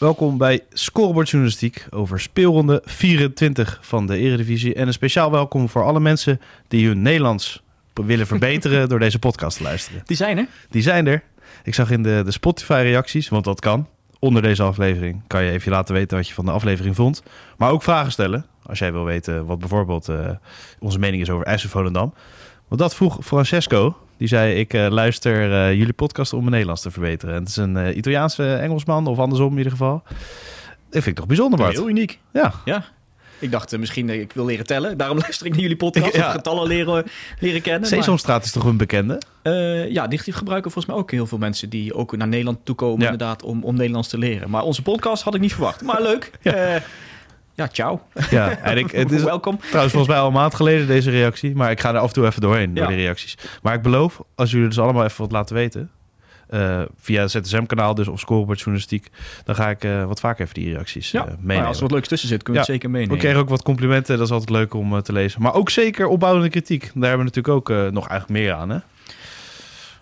Welkom bij Scorebord Journalistiek over speelronde 24 van de Eredivisie. En een speciaal welkom voor alle mensen die hun Nederlands willen verbeteren door deze podcast te luisteren. Die zijn er? Die zijn er. Ik zag in de, de Spotify-reacties, want dat kan. Onder deze aflevering kan je even laten weten wat je van de aflevering vond. Maar ook vragen stellen. Als jij wil weten wat bijvoorbeeld uh, onze mening is over IJssel Volendam. Want dat vroeg Francesco. Die zei, ik uh, luister uh, jullie podcast om mijn Nederlands te verbeteren. En het is een Italiaanse Engelsman, of andersom in ieder geval. Dat vind ik toch bijzonder, Bart? Heel uniek. Ja. Ja. Ik dacht misschien, ik wil leren tellen. Daarom luister ik naar jullie podcast. Ja. getallen leren, leren kennen. Sesamstraat maar... is toch een bekende? Uh, ja, die gebruiken volgens mij ook heel veel mensen die ook naar Nederland toe komen, ja. inderdaad, om, om Nederlands te leren. Maar onze podcast had ik niet verwacht. Maar leuk. ja. Uh, ja, ciao. Ja, en ik, het is welkom. Trouwens, volgens mij al een maand geleden deze reactie. Maar ik ga er af en toe even doorheen, door die reacties. Maar ik beloof, als jullie dus allemaal even wat laten weten... Uh, via het ZSM-kanaal, dus op Scoreboard Journalistiek. Dan ga ik uh, wat vaker even die reacties ja, uh, meenemen. als er wat leuks tussen zit, kun je ja, het zeker meenemen. We kregen ook wat complimenten, dat is altijd leuk om te lezen. Maar ook zeker opbouwende kritiek. Daar hebben we natuurlijk ook nog eigenlijk meer aan, hè?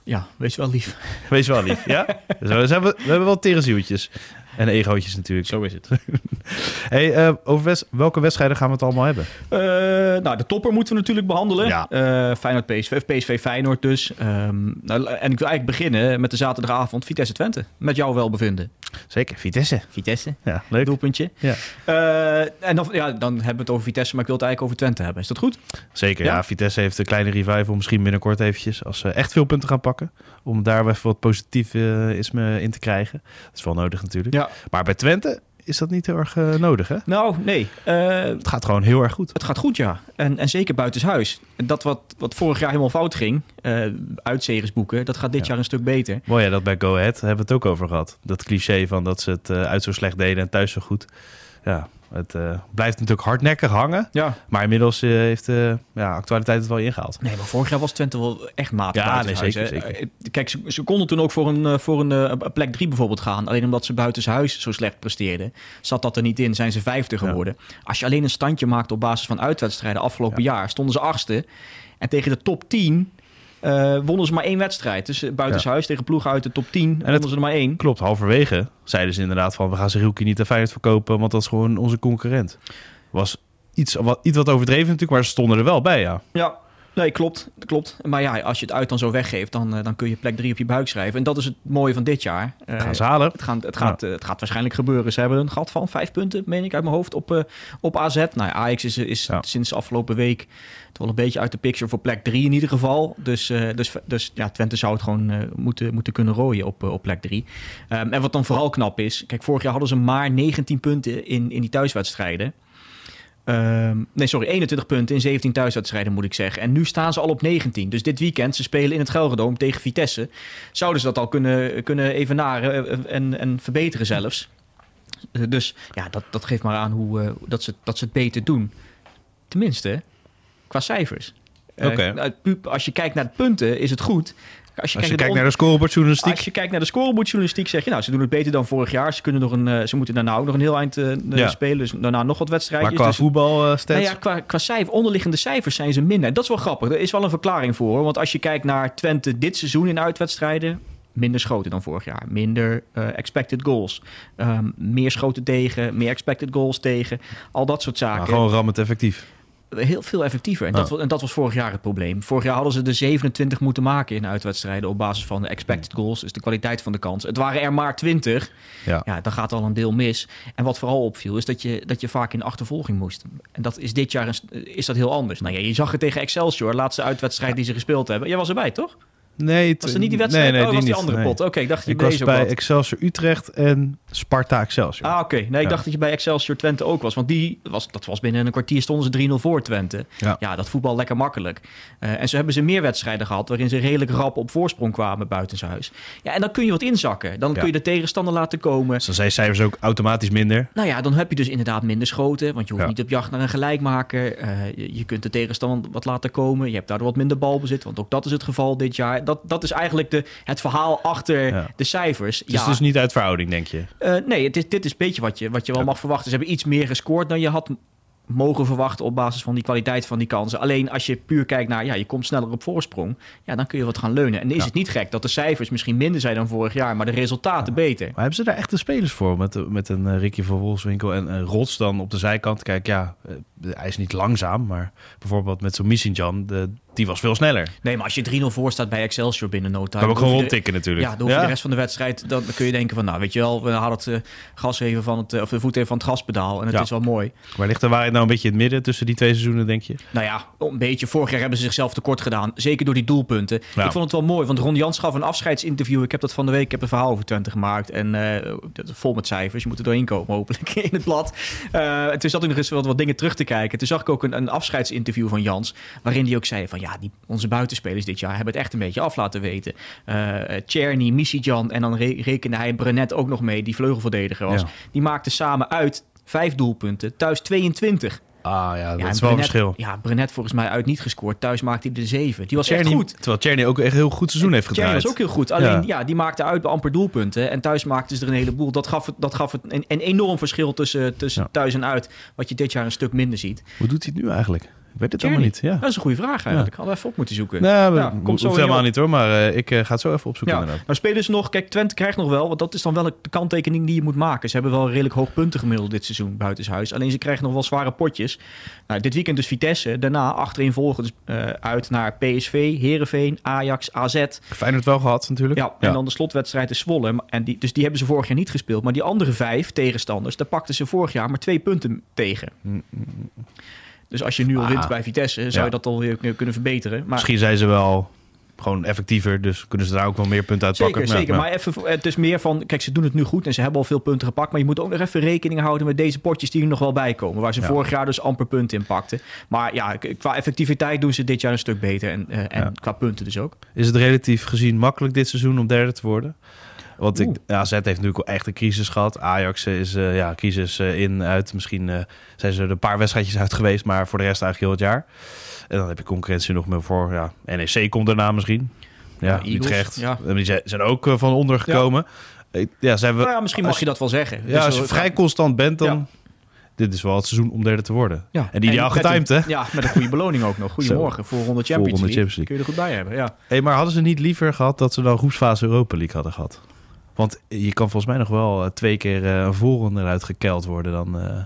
Ja, wees wel lief. Wees wel lief, ja? dus we, hebben, we hebben wel terenzieltjes. En egootjes natuurlijk. Zo is het. hey, uh, over welke wedstrijden gaan we het allemaal hebben? Uh, nou, de topper moeten we natuurlijk behandelen. Ja. Uh, Feyenoord PSV, PSV Feyenoord dus. Um, nou, en ik wil eigenlijk beginnen met de zaterdagavond Vitesse Twente. Met jouw welbevinden. Zeker, Vitesse. Vitesse. Ja, leuk. Doelpuntje. Ja. en dan, ja, dan hebben we het over Vitesse, maar ik wil het eigenlijk over Twente hebben. Is dat goed? Zeker, ja. ja Vitesse heeft een kleine revival. Misschien binnenkort eventjes, als ze echt veel punten gaan pakken. Om daar even wat positief in te krijgen. Dat is wel nodig natuurlijk. Ja. Maar bij Twente is dat niet heel erg uh, nodig, hè? Nou, nee. Uh, het gaat gewoon heel erg goed. Het gaat goed, ja. En, en zeker buitenshuis. En dat wat, wat vorig jaar helemaal fout ging, uh, boeken, dat gaat dit jaar een stuk beter. Mooi ja, dat bij Go Ahead hebben we het ook over gehad. Dat cliché van dat ze het uit zo slecht deden en thuis zo goed. Ja, het uh, blijft natuurlijk hardnekkig hangen. Ja. Maar inmiddels uh, heeft uh, ja, actualiteit het wel ingehaald. Nee, maar vorig jaar was Twente wel echt matig. Ja, nee, zeker, zeker. Kijk, ze, ze, konden toen ook voor een, voor een plek 3 bijvoorbeeld gaan. Alleen omdat ze buitenshuis zo slecht presteerden, zat dat er niet in. Zijn ze vijfde geworden. Ja. Als je alleen een standje maakt op basis van uitwedstrijden afgelopen ja. jaar, stonden ze achtste. En tegen de top 10 uh, wonnen ze maar één wedstrijd. Dus buitenshuis ja. tegen ploeg uit de top 10 en wonnen ze er maar één. Klopt, halverwege zeiden ze inderdaad van... we gaan Zerilki niet aan Feyenoord verkopen... want dat is gewoon onze concurrent. Was iets wat, iets wat overdreven natuurlijk, maar ze stonden er wel bij, ja. Ja, Nee, klopt, klopt. Maar ja, als je het uit dan zo weggeeft, dan, uh, dan kun je plek 3 op je buik schrijven. En dat is het mooie van dit jaar. Uh, gaan ze halen. Het, gaan, het, gaat, ja. uh, het gaat waarschijnlijk gebeuren. Ze hebben een gat van vijf punten, meen ik, uit mijn hoofd op, op AZ. Nou ja, Ajax is, is ja. sinds afgelopen week toch wel een beetje uit de picture voor plek 3 in ieder geval. Dus, dus, dus ja, Twente zou het gewoon moeten, moeten kunnen rooien op, op plek 3. Um, en wat dan vooral knap is, kijk, vorig jaar hadden ze maar 19 punten in, in die thuiswedstrijden. Um, nee, sorry, 21 punten in 17 thuiswedstrijden moet ik zeggen. En nu staan ze al op 19. Dus dit weekend, ze spelen in het Gelredome tegen Vitesse. Zouden ze dat al kunnen, kunnen evenaren en, en verbeteren zelfs. Dus ja, dat, dat geeft maar aan hoe, uh, dat, ze, dat ze het beter doen. Tenminste, qua cijfers. Okay. Uh, als je kijkt naar de punten, is het goed. Als je, als kijkt, je kijkt naar de scorebordjournalistiek. Als je kijkt naar de scorebordjournalistiek, zeg je nou, ze doen het beter dan vorig jaar. Ze, kunnen nog een, uh, ze moeten daarna ook nog een heel eind uh, ja. spelen. Dus daarna nog wat wedstrijden. Maar qua dus, voetbal uh, nou ja, qua, qua cijfer, onderliggende cijfers zijn ze minder. Dat is wel grappig. Er is wel een verklaring voor. Hoor. Want als je kijkt naar Twente dit seizoen in uitwedstrijden minder schoten dan vorig jaar. Minder uh, expected goals. Um, meer schoten tegen, meer expected goals tegen. Al dat soort zaken. Maar gewoon rammend effectief heel veel effectiever. En, dat, en dat was vorig jaar het probleem. Vorig jaar hadden ze de 27 moeten maken in uitwedstrijden op basis van de expected goals, dus de kwaliteit van de kans. Het waren er maar 20. Ja. ja, dan gaat al een deel mis. En wat vooral opviel, is dat je, dat je vaak in achtervolging moest. En dat is dit jaar een, is dat heel anders. Nou ja, je zag het tegen Excelsior, laatste uitwedstrijd die ze gespeeld hebben. Jij was erbij, toch? Nee, Was dat niet die wedstrijd? Nee, nee, oh, dat was die niet. andere Nee. pot. Oké, ik dacht dat je Ik was bij. Excelsior Utrecht en Sparta Excelsior. Ah, oké. Nee, ik Ja. dacht dat je bij Excelsior Twente ook was. Want die was, dat was binnen een kwartier stonden ze 3-0 voor Twente. Ja. Ja, dat voetbal lekker makkelijk. Eh, en zo hebben ze meer wedstrijden gehad... waarin ze redelijk rap op voorsprong kwamen buitenshuis. Ja, en dan kun je wat inzakken. Dan Ja. kun je de tegenstander laten komen. Dus dan zijn cijfers ook automatisch minder. Nou ja, dan heb je dus inderdaad minder schoten. Want je hoeft niet op jacht naar een gelijkmaker. Eh, je, je kunt de tegenstander wat laten komen. Je hebt daardoor wat minder balbezit. Want ook dat is het geval dit jaar. Dat, dat is eigenlijk de, het verhaal achter Ja. de cijfers. Het is dus niet uit verhouding, denk je. Eh, nee, het is, dit is een beetje wat je, wat je wel mag verwachten. Ze hebben iets meer gescoord dan je had mogen verwachten op basis van die kwaliteit van die kansen. Alleen als je puur kijkt naar, ja, je komt sneller op voorsprong, ja, dan kun je wat gaan leunen. En is Ja. het niet gek dat de cijfers misschien minder zijn dan vorig jaar, maar de resultaten beter. Maar hebben ze daar echt de spelers voor? Met, met een eh, Ricky van Wolfswinkel en Rots dan op de zijkant. Kijk, ja, eh, hij is niet langzaam, maar bijvoorbeeld met zo'n de die was veel sneller. Nee, maar als je 3-0 voor staat bij Excelsior binnen no time... Kan ook dan gewoon rondtikken natuurlijk. Ja, dan hoef je de rest van de wedstrijd... Dan kun je denken van, nou, weet je wel... We hadden het eh, gas even van het... eh, Of de voet even van het gaspedaal. En het Ja. is wel mooi. Maar ligt de waarheid nou een beetje in het midden tussen die twee seizoenen, denk je? Nou ja, een beetje. Vorig jaar hebben ze zichzelf tekort gedaan. Zeker door die doelpunten. Ja. Ik vond het wel mooi, want Ron Jans gaf een afscheidsinterview. Ik heb dat van de week, ik heb een verhaal over Twente gemaakt. En eh, vol met cijfers. Je moet er doorheen komen, hopelijk, in het blad. Eh, en toen zat ik nog eens wat, wat dingen terug te kijken. Toen zag ik ook een, een afscheidsinterview van Jans. Waarin hij ook zei van, ja, die, onze buitenspelers dit jaar hebben het echt een beetje af laten weten. Eh Czerny, Misijan en dan re- rekende hij Brenet ook nog mee, die vleugelverdediger was. Ja. Die maakten samen uit vijf doelpunten, thuis 22. Ah ja, dat Ja, is en wel een verschil. Ja, Brenet volgens mij uit niet gescoord. Thuis maakte hij er zeven. Die was Czerny- echt goed. Terwijl Czerny ook echt een heel goed seizoen heeft Thierry gedraaid. was ook heel goed. Alleen Ja. ja. die maakte uit bij amper doelpunten. En thuis maakten ze er een heleboel. Dat gaf, het, dat gaf het een, een enorm verschil tussen, tussen Ja. thuis en uit. Wat je dit jaar een stuk minder ziet. Hoe doet hij het nu eigenlijk? Ik weet het allemaal niet. Ja. Dat is een goede vraag eigenlijk. Hadden we even op moeten zoeken. Nou, Ja, ja, komt zo helemaal op. niet hoor, maar eh, ik eh, ga het zo even opzoeken. Ja, inderdaad. nou spelen ze nog. Kijk, Twente krijgt nog wel, want dat is dan wel de kanttekening die je moet maken. Ze hebben wel redelijk hoog punten gemiddeld dit seizoen buitenshuis. Alleen ze krijgen nog wel zware potjes. Nou, dit weekend dus Vitesse. Daarna achterin volgen dus, eh, uit naar PSV, Herenveen, Ajax, AZ. Feyenoord wel gehad natuurlijk. Ja, en dan de slotwedstrijd is Zwolle. En die, dus die hebben ze vorig jaar niet gespeeld. Maar die andere vijf tegenstanders, daar pakten ze vorig jaar maar twee punten tegen. Dus als je nu al Ah. wint bij Vitesse, zou Ja. je dat alweer kunnen verbeteren. Maar Misschien zijn ze wel gewoon effectiever, dus kunnen ze daar ook wel meer punten uit Zeker, pakken. zeker. Ja, Maar even, het is meer van, kijk, ze doen het nu goed en ze hebben al veel punten gepakt. Maar je moet ook nog even rekening houden met deze potjes die er nog wel bij komen. Waar ze Ja. vorig jaar dus amper punten in pakten. Maar ja, qua effectiviteit doen ze dit jaar een stuk beter. En, eh, en Ja. qua punten dus ook. Is het relatief gezien makkelijk dit seizoen om derde te worden? Want ik, AZ heeft natuurlijk wel echt een crisis gehad. Ajax is eh, ja, crisis eh, in, uit. Misschien eh, zijn ze er een paar wedstrijdjes uit geweest, maar voor de rest eigenlijk heel het jaar. En dan heb je concurrentie nog meer voor. Ja, NEC komt daarna misschien. Ja, Utrecht. ja. Die zijn- ook van onder gekomen. Ja, ja zijn we, Nou ja, misschien mag je dat wel zeggen. ja, Dus, als je eh, vrij constant bent, dan... Dit is wel het seizoen om derde te worden. Ja. En ideaal getimed, hè? Ja, met een goede beloning ook nog. Goedemorgen voor ronde Champions, ronde League. Champions League. Kun je er goed bij hebben, ja. Hey, maar hadden ze niet liever gehad dat ze dan groepsfase Europa League hadden gehad? Want je kan volgens mij nog wel eh, twee keer eh, een voorronde eruit gekeld worden dan eh,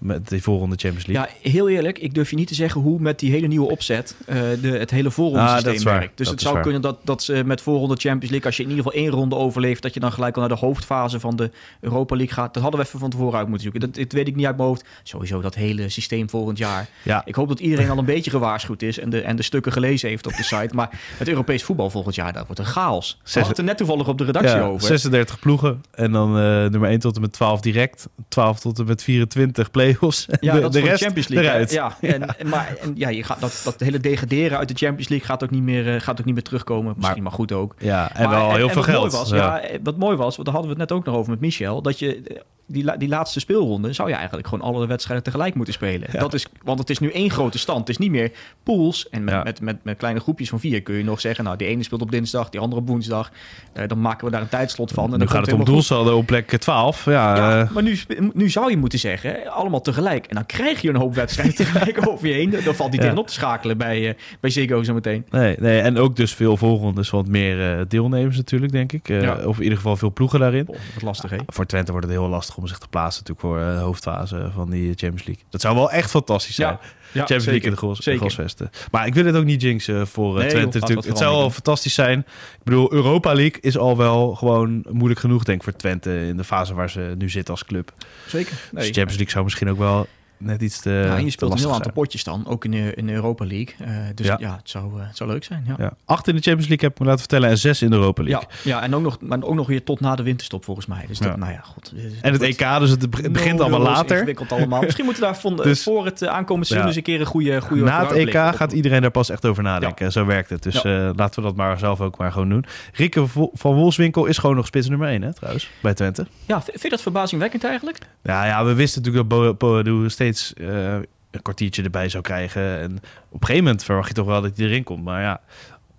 met die voorronde Champions League. Ja, heel eerlijk, ik durf je niet te zeggen hoe met die hele nieuwe opzet eh, de, het hele Ah, dat voorrondesysteem is waar. werkt. Dus Dat het zou waar. kunnen dat, dat ze met voorronde Champions League, als je in ieder geval één ronde overleeft, dat je dan gelijk al naar de hoofdfase van de Europa League gaat. Dat hadden we even van tevoren uit moeten zoeken. Dat, dat weet ik niet uit mijn hoofd. Sowieso dat hele systeem volgend jaar. Ja. Ik hoop dat iedereen al een beetje gewaarschuwd is en de, en de stukken gelezen heeft op de site. Maar het Europees voetbal volgend jaar, dat wordt een chaos. We hadden het er net toevallig op de redactie Ja, over. 36 ploegen en dan eh, nummer 1 tot en met 12 direct, 12 tot en met 24 play-offs. Ja, de, dat de is rest de Champions League. eruit. Ja, en, en, maar en, ja, je gaat, dat, dat hele degraderen uit de Champions League gaat ook niet meer, eh, gaat ook niet meer terugkomen. Misschien maar, goed ook. Ja, en Maar- wel heel veel wat geld. Mooi was, ja. ja. eh, wat mooi was, want daar hadden we het net ook nog over met Michel, dat je eh, die, die laatste speelronde zou je eigenlijk gewoon alle wedstrijden tegelijk moeten spelen. Ja. Dat is, want het is nu één grote stand. Het is niet meer pools. En met, Ja. met, met, met kleine groepjes van vier kun je nog zeggen, nou, die ene speelt op dinsdag, die andere op woensdag. Eh, dan maken we daar een tijdslot van. En nu dan gaat het om doelsaldo op plek 12. Ja, Ja, eh, maar nu, nu zou je moeten zeggen, allemaal tegelijk. En dan krijg je een hoop wedstrijden tegelijk over je heen. Dan valt die Ja. tegenop te schakelen bij, eh bij Ziggo zo meteen. Nee, nee, en ook dus veel voorrondes, want meer deelnemers natuurlijk, denk ik. Of in ieder geval veel ploegen daarin. Boah, wat lastig, hè? Voor Twente wordt het heel lastig om zich te plaatsen natuurlijk voor eh, de hoofdfase van die Champions League. Dat zou wel echt fantastisch zijn. Ja, ja Champions League in de gros, Zeker. Grosvesten. Maar ik wil het ook niet jinxen voor eh, Nee, Twente joh, natuurlijk. het zou wel fantastisch zijn. Ik bedoel, Europa League is al wel gewoon moeilijk genoeg denk ik voor Twente in de fase waar ze nu zitten als club. Zeker. Dus Nee. Champions League zou misschien ook wel net iets te. ja, en je speelt een heel aantal zijn. potjes dan, ook in de, in de Europa League. Eh, dus Ja. ja, het, zou, eh, het zou leuk zijn. Ja. Ja. Acht in de Champions League heb ik me laten vertellen en zes in de Europa League. Ja, ja, en ook nog, maar ook nog weer tot na de winterstop volgens mij. Dus dat, nou ja, god. En het EK, dus het be- begint allemaal later. Ingewikkeld allemaal. Misschien moeten we daar van, Dus- voor het eh, aankomend seizoen eens een keer een goede, goede Na het EK op- gaat iedereen daar pas echt over nadenken. Zo werkt het. Dus laten we dat maar zelf ook maar gewoon doen. Rikke van Wolfswinkel is gewoon nog spits nummer 1, hè, trouwens, bij Twente. Ja, vind je dat verbazingwekkend eigenlijk? Ja, ja we wisten natuurlijk dat Bo- Boadu steeds eh, een kwartiertje erbij zou krijgen. En op een gegeven moment verwacht je toch wel dat hij erin komt. Maar ja,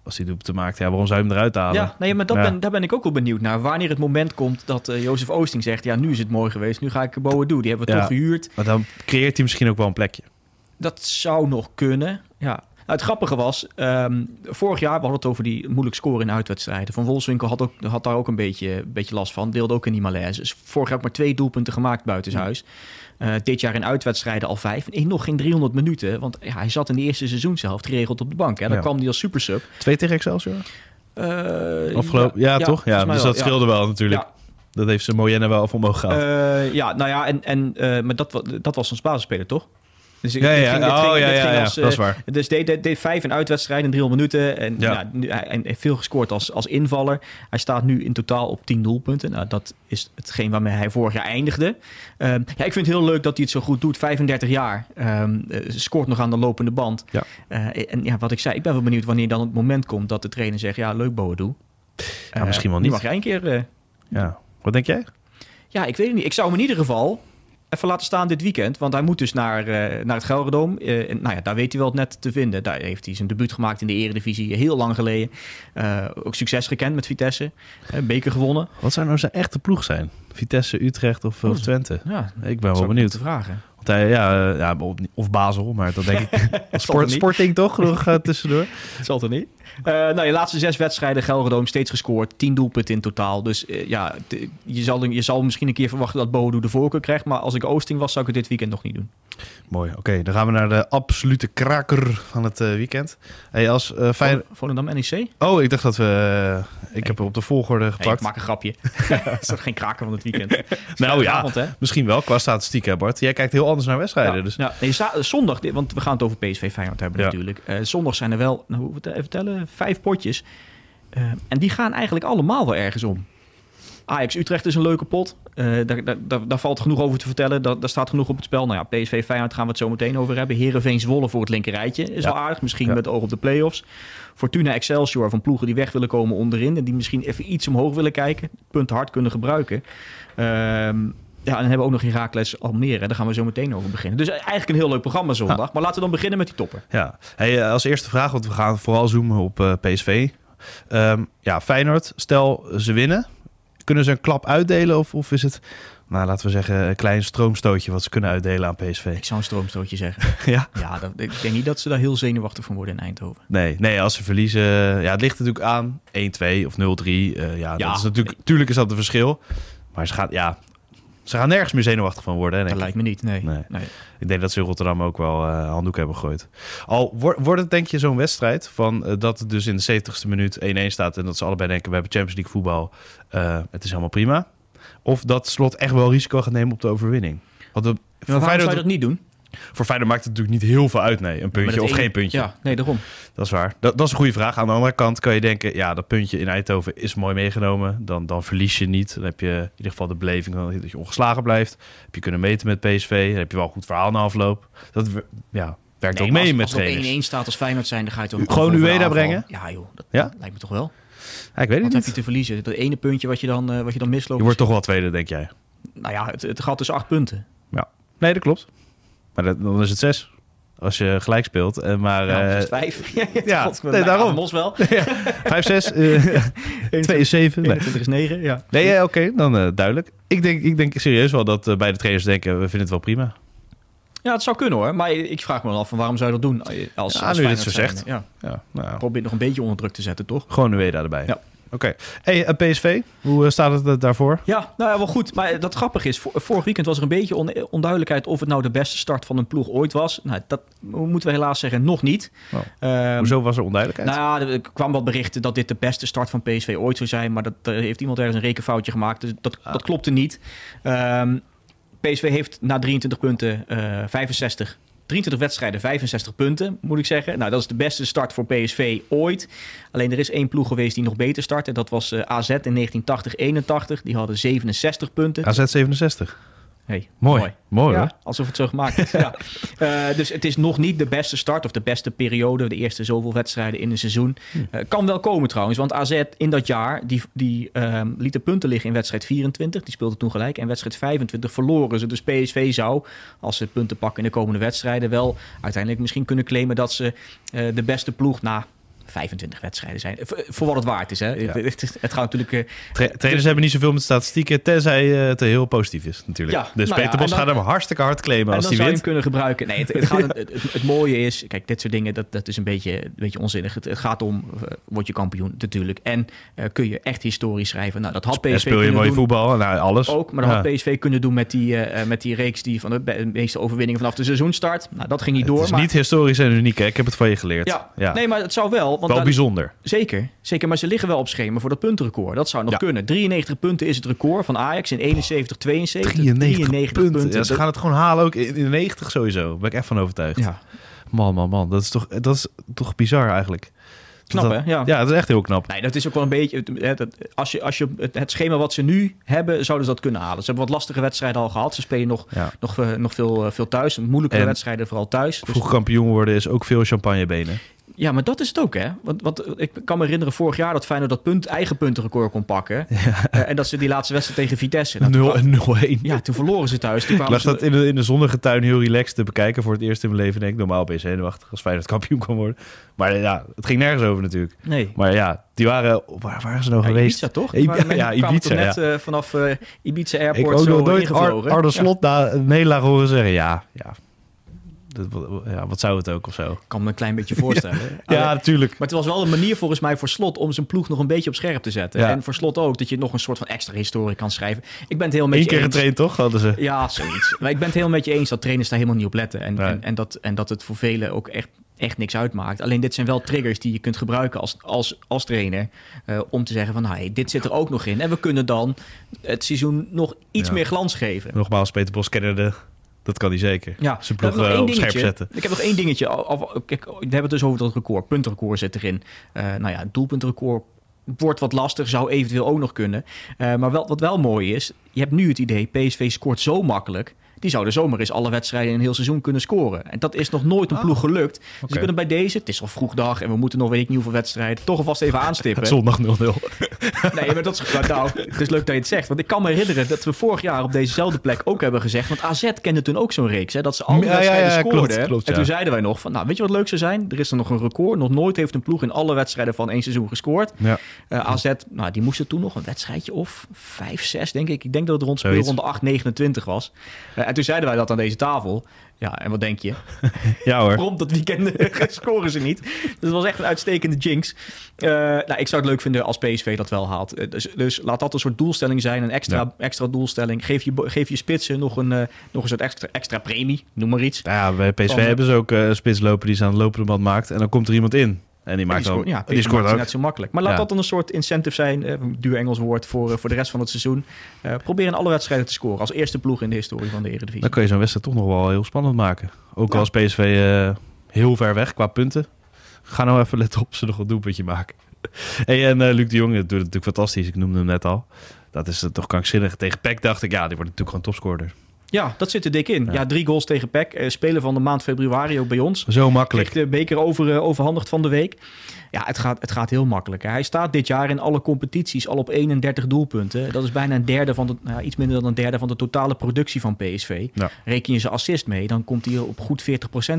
als hij doelpunten maakt, ja, waarom zou je hem eruit halen? Ja, nee, maar dat Ja. ben, daar ben ik ook wel benieuwd naar. Wanneer het moment komt dat eh Jozef Oosting zegt... ja, nu is het mooi geweest, nu ga ik Boa doen. Die hebben we Ja. toch gehuurd. Maar dan creëert hij misschien ook wel een plekje. Dat zou nog kunnen, ja. Nou, het grappige was, ehm, vorig jaar, we hadden het over die moeilijk scoren in uitwedstrijden. Van Wolfswinkel had, ook, had daar ook een beetje, een beetje last van. Deelde ook in die malaise. Dus vorig jaar ook maar twee doelpunten gemaakt buitenshuis. Eh dit jaar in uitwedstrijden al vijf. En nog geen 300 minuten. Want ja, hij zat in de eerste seizoenshelft geregeld op de bank. Hè. Dan Ja. kwam hij als supersub. Twee tegen Excelsior? Eh, Afgelopen, ja, toch? Ja, volgens mij dus dat scheelde wel natuurlijk. Ja. Dat heeft ze Moyenne wel af omhoog gehaald. Eh, ja, nou ja, en, en, maar dat, dat was ons basisspeler, toch? Dus ik- ja, ja, ging- oh, ging- ja, ja, ja, als, eh, dat is waar. Dus deed, deed, deed vijf in uitwedstrijden in 300 minuten. En, Ja. ja. nu, hij, en heeft veel gescoord als, als invaller. Hij staat nu in totaal op 10 doelpunten. Nou, dat is hetgeen waarmee hij vorig jaar eindigde. Ehm, ja, ik vind het heel leuk dat hij het zo goed doet. 35 jaar. Ehm, eh, scoort nog aan de lopende band. Ja. Eh, en ja, wat ik zei, ik ben wel benieuwd wanneer dan het moment komt dat de trainer zegt... ja, leuk Boadu. Ja, misschien wel niet. mag jij een keer... eh, Ja. Wat denk jij? ja, ik weet het niet. Ik zou hem in ieder geval even laten staan dit weekend. Want hij moet dus naar, eh, naar het Gelredome. Eh, en, nou ja, daar weet hij wel het net te vinden. Daar heeft hij zijn debuut gemaakt in de eredivisie heel lang geleden. Eh, ook succes gekend met Vitesse. Een beker gewonnen. Wat zou nou zijn echte ploeg zijn? Vitesse, Utrecht of, of Twente? Ja, Ik ben wel benieuwd. moeten vragen. Want hij, ja, eh, ja, of Basel, maar dat denk ik. Sport, sporting toch nog eh, tussendoor? Het zal er niet. Eh, nou, je laatste zes wedstrijden, Gelredome steeds gescoord. Tien doelpunten in totaal. Dus eh, ja, je zal, je zal misschien een keer verwachten dat Bodo de voorkeur krijgt. Maar als ik Oosting was, zou ik het dit weekend nog niet doen. Mooi. Oké, dan gaan we naar de absolute kraker van het eh, weekend. Hey, als Feyenoord... Vol- Volendam NEC? Oh, ik dacht dat we... ik heb er op de volgorde Hey, gepakt. ik maak een grapje. dat is toch geen kraker van het weekend? nou ja, hè? misschien wel qua statistiek, hè Bart. Jij kijkt heel anders naar wedstrijden. Ja, Dus... ja. Nee, zondag, want we gaan het over PSV Feyenoord hebben Ja. natuurlijk. Zondag zijn er wel, nou, hoe even vertellen, vijf potjes. Eh, en die gaan eigenlijk allemaal wel ergens om. Ajax Utrecht is een leuke pot. Eh, daar, daar, daar, valt genoeg over te vertellen. Daar, daar staat genoeg op het spel. Nou ja, PSV Feyenoord gaan we het zo meteen over hebben. Herenveen Zwolle voor het linkerrijtje is Ja. wel aardig. Misschien Ja. met oog op de play-offs. Fortuna Excelsior van ploegen die weg willen komen onderin. En die misschien even iets omhoog willen kijken. Punten hard kunnen gebruiken. Ehm, ja, en dan hebben we ook nog Herakles Almere. Daar gaan we zo meteen over beginnen. Dus eigenlijk een heel leuk programma zondag. Maar laten we dan beginnen met die topper. Ja, hey, eh, als eerste vraag, want we gaan vooral zoomen op eh, PSV. Ehm, ja, Feyenoord, stel ze winnen. Kunnen ze een klap uitdelen of, of is het, nou, laten we zeggen, een klein stroomstootje wat ze kunnen uitdelen aan PSV? Ik zou een stroomstootje zeggen. ja? Ja, dat, ik denk niet dat ze daar heel zenuwachtig van worden in Eindhoven. Nee, nee, als ze verliezen, ja, het ligt natuurlijk aan 1-2 of 0-3. eh, ja, Ja. dat is natuurlijk, tuurlijk is dat een verschil. Maar ze gaan, ja, ze gaan nergens meer zenuwachtig van worden. Hè, Dat lijkt me niet, nee. Nee. nee. Ik denk dat ze in Rotterdam ook wel eh handdoek hebben gegooid. Al wordt wordt het denk je zo'n wedstrijd van eh, dat het dus in de 70ste minuut 1-1 staat en dat ze allebei denken we hebben Champions League voetbal, eh, het is helemaal prima. Of dat Slot echt wel risico gaat nemen op de overwinning. Want de, voor, waarom zou je dat niet doen? Voor Feyenoord maakt het natuurlijk niet heel veel uit, nee. Een puntje of geen puntje. Ja, nee, daarom. Dat is waar. Dat, dat is een goede vraag. Aan de andere kant kan je denken, ja, dat puntje in Eindhoven is mooi meegenomen. Dan, dan verlies je niet. Dan heb je in ieder geval de beleving dat je ongeslagen blijft. Heb je kunnen meten met PSV. Dan heb je wel een goed verhaal na afloop. Dat ja, werkt Nee, ook mee als, met als het trainers. op 1-1 staat als Feyenoord zijn, dan ga je toch Gewoon Ueda brengen? Ja joh, dat, Ja? lijkt me toch wel. Ja, ik weet het Wat heb je niet. te verliezen? Dat ene puntje wat je dan, eh, wat je dan misloopt. Je wordt toch wel tweede, denk jij? Nou ja, het, het gat is acht punten. Nee, dat klopt. Maar dat, dan is het zes. Als je gelijk speelt. En maar Nou, eh, dat is vijf. ja, God, nee, daarom. Mos wel. vijf, zes, eh, twee is zeven. Nee, 21 is 9, ja. nee ja, oké, dan duidelijk. Ik denk, ik denk serieus wel dat beide trainers denken, we vinden het wel prima. Ja, het zou kunnen hoor. Maar ik vraag me dan af van waarom zou je dat doen? Als, Ja, als nu je dit zo zegt. Ja, Ja, nou, probeer nog een beetje onder druk te zetten, toch? gewoon Ueda erbij. Ja. Oké. Hey, eh, PSV, hoe eh, staat het eh, daarvoor? Ja, nou ja, wel goed. Maar dat grappige is, vor- vorig weekend was er een beetje on- onduidelijkheid of het nou de beste start van een ploeg ooit was. Nou, dat moeten we helaas zeggen, nog niet. Oh. Ehm, Hoezo was er onduidelijkheid? Nou ja, er kwam wat berichten dat dit de beste start van PSV ooit zou zijn. Maar dat, heeft iemand ergens een rekenfoutje gemaakt. Dus dat, Ah. dat klopte niet. Ehm, PSV heeft na 23 punten uh, 65 23 wedstrijden, 65 punten, moet ik zeggen. Nou, dat is de beste start voor PSV ooit. Alleen er is één ploeg geweest die nog beter startte. Dat was uh, AZ in 1980-81. Die hadden 67 punten. AZ 67? Hey, mooi. Mooi, mooi ja, Alsof het zo gemaakt is. ja. Uh, dus het is nog niet de beste start of de beste periode. De eerste zoveel wedstrijden in een seizoen. Uh, kan wel komen trouwens. Want AZ in dat jaar, die, die uh, liet de punten liggen in wedstrijd 24. Die speelde toen gelijk. En wedstrijd 25 verloren ze. Dus PSV zou, als ze punten pakken in de komende wedstrijden... wel uiteindelijk misschien kunnen claimen dat ze de beste ploeg... na 25 wedstrijden zijn. Voor wat het waard is. Hè? Het, het, gaat natuurlijk. Uh, trainers hebben niet zoveel met statistieken, tenzij uh, het heel positief is, natuurlijk. Ja, dus nou Peter Bos gaat hem hartstikke hard claimen als hij wint. zou je kunnen gebruiken. Nee, het, gaat, het, mooie is, kijk, dit soort dingen, dat, dat is een beetje, een beetje onzinnig. Het, gaat om, uh, word je kampioen natuurlijk. En kun je echt historie schrijven. Nou, dat had PSV speel je mooi doen, voetbal, nou, alles. Ook, maar dat had PSV kunnen doen met die, met die reeks die van de meeste overwinningen vanaf de seizoenstart. Nou, dat ging niet door. Het is niet historisch en uniek, hè? Ik heb het van je geleerd. Ja, nee, maar het zou wel. Want wel bijzonder. Zeker, zeker. Maar ze liggen wel op schema voor dat puntenrecord. Dat zou nog kunnen. 93 punten is het record van Ajax in 71, 72. 93, 93 punten. Ja, ze gaan het gewoon halen ook in de 90 sowieso. Daar ben ik echt van overtuigd. Ja. Man, man, man. Dat is toch, dat is toch bizar eigenlijk. Knap, hè? Ja. ja, dat is echt heel knap. Nee, dat is ook wel een beetje... Als je, als je het schema wat ze nu hebben, zouden ze dat kunnen halen. Ze hebben wat lastige wedstrijden al gehad. Ze spelen nog, nog, eh, nog veel, eh, veel thuis. Moeilijke wedstrijden vooral thuis. Vroeg kampioen worden is ook veel champagnebenen. Ja, maar dat is het ook, hè? Want, want ik kan me herinneren vorig jaar dat Feyenoord dat punt, eigen puntenrecord kon pakken. Ja. Uh, en dat ze die laatste wedstrijd tegen Vitesse... 0 nou, 0-1. Ja, toen verloren ze thuis. ik lag dat in de, in de zonnige tuin heel relaxed te bekijken voor het eerst in mijn leven. Denk ik, normaal ben je zenuwachtig als Feyenoord kampioen kan worden. Maar ja, het ging nergens over natuurlijk. Nee. Maar ja, die waren... Waar waren ze nou geweest? Ibiza, toch? Ja, ja, Ibiza, net uh, vanaf uh, Ibiza Airport ik ook nooit Ar Arne Slot na een nederlaag horen zeggen. Ja, ja, ja, wat zou het ook of zo? Ik kan me een klein beetje voorstellen. ja, natuurlijk. Maar het was wel een manier volgens mij voor Slot om zijn ploeg nog een beetje op scherp te zetten. En voor Slot ook, dat je nog een soort van extra historie kan schrijven. Ik ben het heel met Eén keer getraind, toch? Hadden ze. Ja, zoiets. maar ik ben het heel met je eens dat trainers daar helemaal niet op letten. En, en, en, dat, en dat het voor velen ook echt, echt niks uitmaakt. Alleen dit zijn wel triggers die je kunt gebruiken als, als, als trainer. Uh, om te zeggen van, nou, hey, dit zit er ook nog in. En we kunnen dan het seizoen nog iets meer glans geven. Nogmaals, Peter Bos kennen de dat kan hij zeker. Ja, zijn ploeg uh, op scherp zetten. Ik heb nog één dingetje. Kijk, we hebben het dus over dat record. Puntenrecord zit erin. Uh, nou ja, het doelpuntenrecord wordt wat lastig. Zou eventueel ook nog kunnen. Uh, maar wel, wat wel mooi is, je hebt nu het idee, PSV scoort zo makkelijk die zouden zomaar eens alle wedstrijden in een heel seizoen kunnen scoren. En dat is nog nooit een ploeg oh, gelukt. Dus okay. kunnen bij deze, het is al vroeg dag en we moeten nog weet ik niet hoeveel wedstrijden, toch alvast even aanstippen. Zondag 0-0. nee, maar dat is, nou, het is leuk dat je het zegt. Want ik kan me herinneren dat we vorig jaar op dezezelfde plek ook hebben gezegd, want AZ kende toen ook zo'n reeks, hè, dat ze alle wedstrijden ja, ja, scoorden. Klopt, en toen zeiden wij nog van, nou weet je wat leuk zou zijn? Er is er nog een record. Nog nooit heeft een ploeg in alle wedstrijden van één seizoen gescoord. Uh, eh, AZ, nou die moesten toen nog een wedstrijdje of 5, 6 denk ik. Ik denk dat het rond speelronde 8, 29 was. Uh, en toen zeiden wij dat aan deze tafel. Ja, en wat denk je? ja hoor. Prompt dat weekend scoren ze niet. Dus het was echt een uitstekende jinx. Uh, nou, ik zou het leuk vinden als PSV dat wel haalt. Uh, dus, dus, laat dat een soort doelstelling zijn. Een extra, extra doelstelling. Geef je, geef je spitsen nog een, uh, nog een soort extra, extra premie. Noem maar iets. Ja, bij PSV Van, hebben ze ook een spitsloper die ze aan de lopende band maakt. En dan komt er iemand in. En die maakt dan, ja, die scoort ook. net zo makkelijk. Maar laat dat dan een soort incentive zijn, uh, duur Engels woord, voor, uh, voor de rest van het seizoen. Uh, probeer in alle wedstrijden te scoren als eerste ploeg in de historie van de Eredivisie. Dan kun je zo'n wedstrijd toch nog wel heel spannend maken. Ook ja. als PSV heel ver weg qua punten. Ga nou even letten op ze nog een doelpuntje maken. hey, en Luc de Jong doet het natuurlijk fantastisch. Ik noemde hem net al. Dat is toch krankzinnig. Tegen Peck dacht ik, ja, die wordt natuurlijk gewoon topscorer. Ja, dat zit er dik in. Ja, drie goals tegen PEC. Uh, spelen van de maand februari ook bij ons. Zo makkelijk. Kreeg de beker over, uh, overhandigd van de week. Ja, het gaat, het gaat heel makkelijk. Hij staat dit jaar in alle competities al op 31 doelpunten. Dat is bijna een derde van de, nou, iets minder dan een derde van de totale productie van PSV. Ja. Reken je zijn assist mee, dan komt hij op goed 40%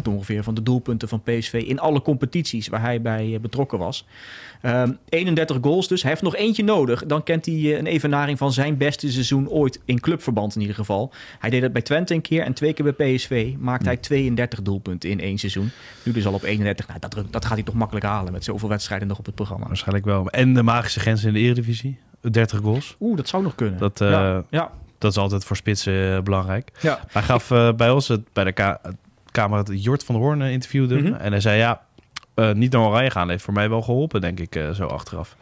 ongeveer van de doelpunten van PSV in alle competities waar hij bij uh, betrokken was. Um, ehm, 31 goals dus. Hij heeft nog eentje nodig. Dan kent hij uh, een evenaring van zijn beste seizoen ooit in clubverband in ieder geval. Hij deed het bij Twente een keer en twee keer bij PSV. Maakte hij 32 doelpunten in één seizoen. Nu dus al op 31. Nou, dat, dat gaat hij toch makkelijk halen met zoveel wedstrijden nog op het programma. Waarschijnlijk wel. En de magische grens in de Eredivisie. 30 goals. Oeh, dat zou nog kunnen. Dat, uh, ja. ja. dat is altijd voor spitsen uh, belangrijk. Ja. Hij gaf uh, bij ons het, bij de ka Kamer Jort van der Hoorn interviewde. Mm -hmm. En hij zei ja, niet naar Oranje gaan heeft voor mij wel geholpen, denk ik, zo achteraf.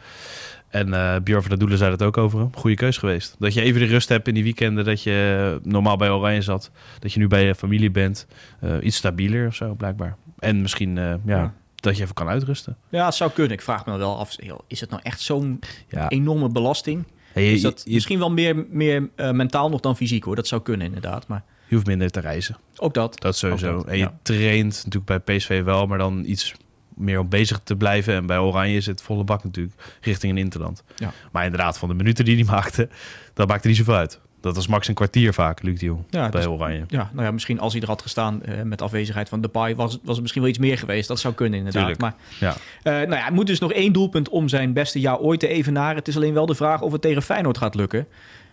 En eh Björn van der Doelen zei dat ook over hem. Goede keus geweest. Dat je even de rust hebt in die weekenden dat je normaal bij Oranje zat. Dat je nu bij je familie bent. Eh, iets stabieler of zo, blijkbaar. En misschien eh, ja, Ja. Dat je even kan uitrusten. Ja, het zou kunnen. Ik vraag me wel af, is het nou echt zo'n Ja. enorme belasting? Hey, je, Is dat je- misschien wel meer, meer eh, mentaal nog dan fysiek hoor. Dat zou kunnen inderdaad. Maar je hoeft minder te reizen. ook dat. Dat sowieso. Dat, en je ja. traint natuurlijk bij PSV wel, maar dan iets meer om bezig te blijven. En bij Oranje is het volle bak natuurlijk richting een interland. Ja. Maar inderdaad, van de minuten die hij maakte, dat maakte niet zoveel uit. Dat was max een kwartier vaak, Luc de Jong, Ja, bij dus- Oranje. Ja, nou ja, misschien als hij er had gestaan eh, met afwezigheid van Depay, was, het- was het misschien wel iets meer geweest. Dat zou kunnen inderdaad. Tuurlijk. Maar Ja. eh, nou ja, hij moet dus nog één doelpunt om zijn beste jaar ooit te evenaren. Het is alleen wel de vraag of het tegen Feyenoord gaat lukken.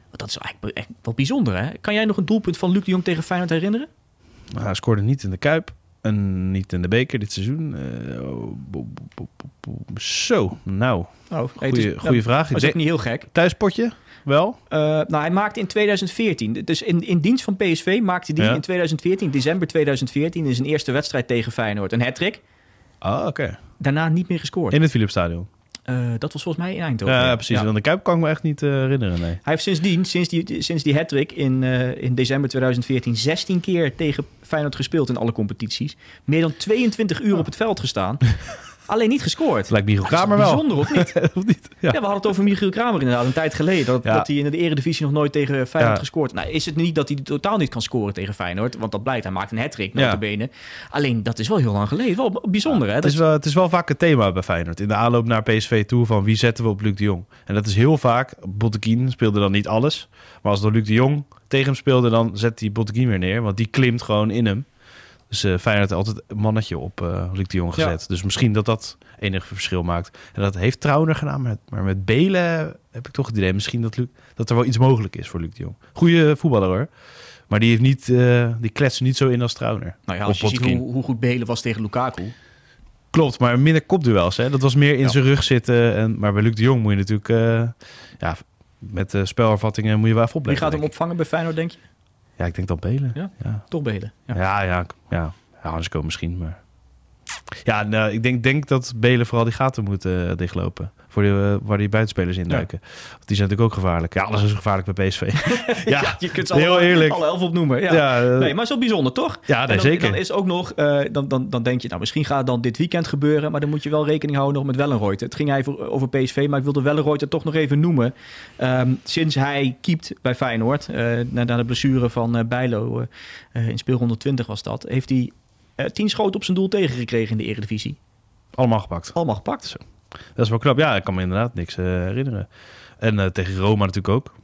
Want dat is eigenlijk echt wel bijzonder, hè? Kan jij nog een doelpunt van Luc de Jong tegen Feyenoord herinneren? Maar hij scoorde niet in de Kuip en niet in de beker dit seizoen. Eh, oh, bo- bo- bo- bo- zo, nou, Oh, goede goede vraag. Ik Dat is niet heel gek. thuispotje, wel? Eh, nou, hij maakte in 2014, dus in, in dienst van PSV maakte hij Ja. in 2014, december 2014, in zijn eerste wedstrijd tegen Feyenoord een hat-trick. Ah, oké. Daarna niet meer gescoord. In het Philipsstadion. Eh, dat was volgens mij in Eindhoven. Ja, precies. Ja. Want de Kuip kan ik me echt niet eh, herinneren, nee. Hij heeft sindsdien, sinds die, sinds die hat-trick in, in december 2014, 16 keer tegen Feyenoord gespeeld in alle competities. Meer dan 22 uur op het veld gestaan. Alleen niet gescoord. Lijkt Michiel Kramer wel. Bijzonder, of niet? of niet? Ja. Ja, we hadden het over Michiel Kramer inderdaad een tijd geleden. Dat, Ja. dat hij in de eredivisie nog nooit tegen Feyenoord Ja. gescoord. Nou, is het niet dat hij totaal niet kan scoren tegen Feyenoord? Want dat blijkt, hij maakt een hat-trick, notabene. Alleen, dat is wel heel lang geleden. Wel bijzonder, hè? Het is, wel, het is wel vaak het thema bij Feyenoord. In de aanloop naar PSV toe van wie zetten we op Luc de Jong. En dat is heel vaak. Botteguin speelde dan niet alles. Maar als dan Luc de Jong tegen hem speelde, dan zet hij Botteguin weer neer. Want die klimt gewoon in hem. Dus eh Feyenoord altijd een mannetje op eh Luc de Jong Ja. gezet. Dus misschien dat dat enig verschil maakt. En dat heeft Trauner gedaan. Maar, maar met Belen heb ik toch het idee misschien dat, Luc, dat er wel iets mogelijk is voor Luc de Jong. Goeie voetballer hoor. Maar die, heeft niet, eh, die kletst er niet zo in als Trauner. nou ja, als je ziet hoe, hoe goed Belen was tegen Lukaku. Klopt, maar minder kopduels. Hè? Dat was meer in Ja. zijn rug zitten. En, maar bij Luc de Jong moet je natuurlijk... eh, ja, met spelervattingen moet je wel even Wie opletten. gaat hem opvangen bij Feyenoord, denk je? Ja, ik denk dat Belen. Ja? Ja, Toch Belen. Ja. ja, ja. ja. Hansko misschien, maar... Ja, nou, ik denk, denk dat Belen vooral die gaten moet eh, dichtlopen. Voor die, eh, waar die buitenspelers in duiken. Want die zijn natuurlijk ook gevaarlijk. Ja, alles is gevaarlijk bij PSV. ja, Ja, je kunt ze heel allemaal- eerlijk. alle elf opnoemen. Ja. Ja, eh, Nee, maar wel bijzonder, toch? ja nee, dan, zeker. Dan is ook nog, eh, dan, dan, dan denk je, nou misschien gaat het dan dit weekend gebeuren, maar dan moet je wel rekening houden nog met Wellenreuter. Het ging even over PSV, maar ik wilde Wellenreuter toch nog even noemen. Ehm, sinds hij keept bij Feyenoord, na, na de blessure van Bijlo, in speelronde 20 was dat, heeft hij tien schoten op zijn doel tegengekregen in de Eredivisie. Allemaal gepakt. Allemaal gepakt. Dat is wel knap. Ja, ik kan me inderdaad niks eh, herinneren. En eh, tegen Roma natuurlijk ook.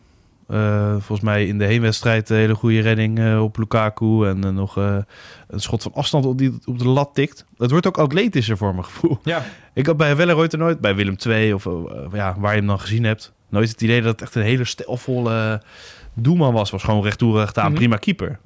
Eh, volgens mij in de heenwedstrijd een hele goede redding op Lukaku. En nog een schot van afstand op, die op de lat tikt. Het wordt ook atletischer voor mijn gevoel. Ja, Ik had bij Welleroyter nooit, bij Willem II of ja, waar je hem dan gezien hebt, nooit het idee dat het echt een hele stelvolle doelman was. Was gewoon recht toe, recht aan, Mhm. prima keeper.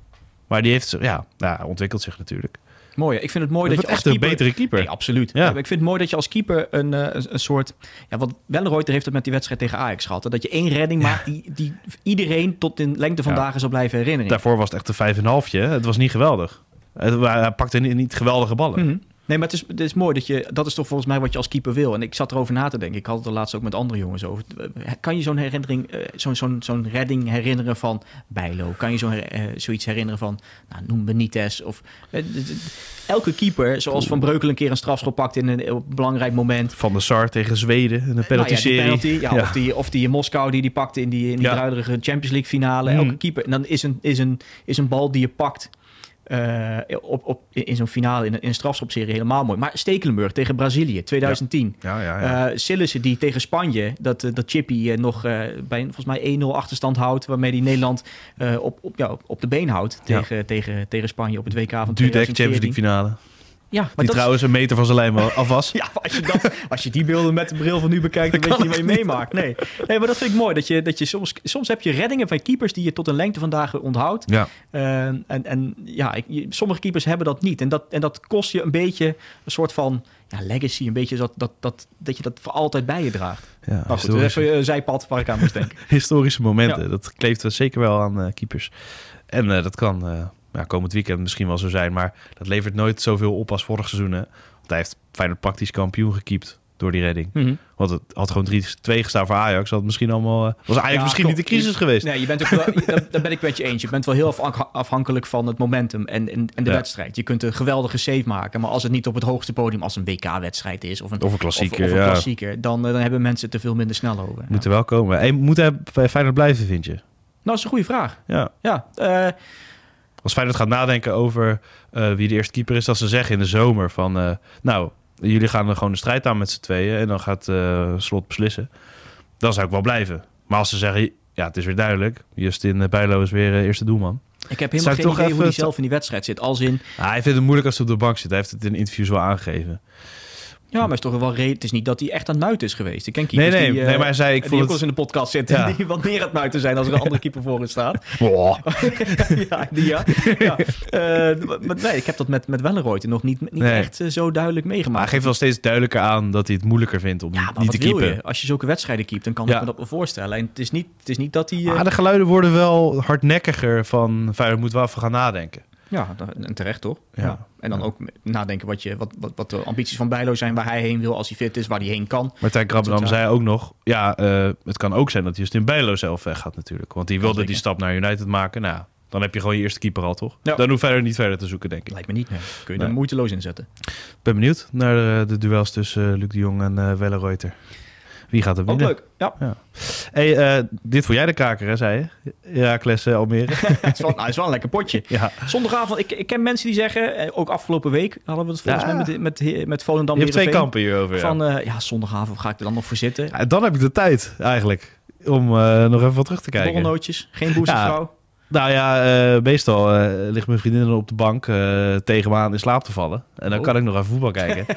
Maar die heeft, ja, ja, ontwikkelt zich natuurlijk. Mooi. Ik vind het mooi Dat je echt als een keeper... betere keeper. Nee, absoluut. Ja. Ik vind het mooi dat je als keeper een, eh, een, een soort... Ja, wat Wellenreuter heeft het met die wedstrijd tegen Ajax gehad. hè, Dat je één redding maakt die, die iedereen tot in lengte van Ja. dagen zal blijven herinneren. Daarvoor was het echt een vijf en halfje. Het was niet geweldig. Hij pakte niet, niet geweldige ballen. Mhm. Nee, maar het is, het is mooi dat je... Dat is toch volgens mij wat je als keeper wil. En ik zat erover na te denken. Ik had het er laatst ook met andere jongens over. Kan je zo'n herinnering, eh, zo'n zo'n zo'n redding herinneren van Bijlo? Kan je zo'n eh, zoiets herinneren van, nou, noem Benitez? Of, eh, elke keeper, zoals Van Breukelen een keer een strafschop pakt in een, een belangrijk moment. Van de Sar tegen Zweden, in de Nou ja, penalty-serie. penalty, ja, Ja. Of, die, of die in Moskou die die pakte in die, in die Champions League finale. Mhm. Elke keeper. En dan is een, is een, is een bal die je pakt eh, op, op, in zo'n finale, in een, in een strafschopserie helemaal mooi. Maar Stekelenburg tegen Brazilië, 2010. Ja, ja, ja. Eh Sillissen die tegen Spanje, dat, eh, dat Chippy nog bij volgens mij 1-0 achterstand houdt, waarmee die Nederland op, op, ja, op de been houdt tegen, tegen, tegen Spanje op het WK van Dudek, 2014. Champions League finale. Ja, maar Die dat, trouwens een meter van zijn lijn af was. ja, als je, dat, als je die beelden met de bril van nu bekijkt, dan weet je niet wat je meemaakt. Nee. nee, maar dat vind ik mooi. Dat je, dat je soms, soms heb je reddingen van keepers die je tot een lengte van dagen onthoudt. Ja. Eh, en, en ja, ik, sommige keepers hebben dat niet. En dat, en dat kost je een beetje een soort van ja, legacy. Een beetje dat, dat, dat, dat je dat voor altijd bij je draagt. ja Maar goed, even een zijpad waar ik aan moest denken. historische momenten. Ja. Dat kleeft wel zeker wel aan eh, keepers. En eh, dat kan eh, ja, komend weekend misschien wel zo zijn. Maar dat levert nooit zoveel op als vorig seizoen. Hè? Want hij heeft Feyenoord praktisch kampioen gekiept. door die redding. Mhm. Want het had gewoon 3-2 gestaan voor Ajax. Had misschien allemaal, eh, was Ajax Ja, misschien klopt. niet de crisis geweest. Nee, je bent ook wel, daar, ben ik met je eens. Je bent wel heel afhan- afhankelijk van het momentum en, en, en de Ja. wedstrijd. Je kunt een geweldige save maken, maar als het niet op het hoogste podium, als een WK-wedstrijd is of een, Of een klassieker, of, of een ja. klassieker, dan, eh, dan hebben mensen het er veel minder snel over. Moet er wel komen. Moet hij bij Feyenoord blijven, vind je? Nou, dat is een goede vraag. Ja. Ja, eh, Als Feyenoord gaat nadenken over eh, wie de eerste keeper is, dat ze zeggen in de zomer van... eh, nou, jullie gaan er gewoon de strijd aan met z'n tweeën en dan gaat eh, Slot beslissen. Dan zou ik wel blijven. Maar als ze zeggen, ja, het is weer duidelijk. Justin Bijlo is weer eerste doelman. ik heb helemaal geen idee hoe hij zelf in die wedstrijd zit. Als in, Ah, hij vindt het moeilijk als hij op de bank zit. Hij heeft het in interviews wel aangegeven. Ja, maar is toch wel re- Het is niet dat hij echt aan het muiten is geweest. Ik ken Nee, keepers nee, die, eh, nee, maar hij zei, ik wel het... in de podcast zitten, Ja. die wat meer aan het muiten zijn als er een andere keeper voor hen staat. Ja, die ja. ja. Eh, maar nee, ik heb dat met, met Wellenrooyte nog niet, niet Nee. echt eh, zo duidelijk Maar hij meegemaakt. geeft wel steeds duidelijker aan dat hij het moeilijker vindt om ja, niet te keepen. je? Als je zulke wedstrijden keept, dan kan Ja. ik me dat wel voorstellen. En het is niet, het is niet dat hij... eh, Maar de geluiden worden wel hardnekkiger van Feyenoord moet wel even gaan nadenken. Ja, en terecht toch? Ja. En dan ook nadenken wat, je, wat, wat, wat de ambities van Bijlo zijn, waar hij heen wil als hij fit is, waar hij heen kan. Martijn Krabbenam zei ook nog... ja, eh, het kan ook zijn dat Justin Bijlo zelf weggaat natuurlijk. Want die wilde zeker. die stap naar United maken. Nou, dan heb je gewoon je eerste keeper al, toch? Ja. Dan hoeft verder niet verder te zoeken, denk ik. Lijkt me niet, nee. Kun je Nee. er moeiteloos inzetten. ben benieuwd naar de, de duels tussen eh, Luc de Jong en eh Wellenreuter. Wie gaat er Ook winnen? leuk. Ja, Hey, eh, dit voor jij de kaker, hè, zei je? Herakles eh, Almere. het is wel, nou, het is wel een lekker potje. ja. Zondagavond, ik, ik ken mensen die zeggen, eh, ook afgelopen week hadden we het volgens Ja. mij met, met, met Volendam Je hebt twee kampen hierover, ja. Van, eh, ja, zondagavond ga ik er dan nog voor zitten. Ja, Dan heb ik de tijd, eigenlijk. Om nog even wat terug te kijken. Borrelnootjes, geen boostervrouw. Nou ja, meestal eh, ligt mijn vriendin dan op de bank eh, tegen me aan in slaap te vallen. En dan Oh. kan ik nog even voetbal kijken.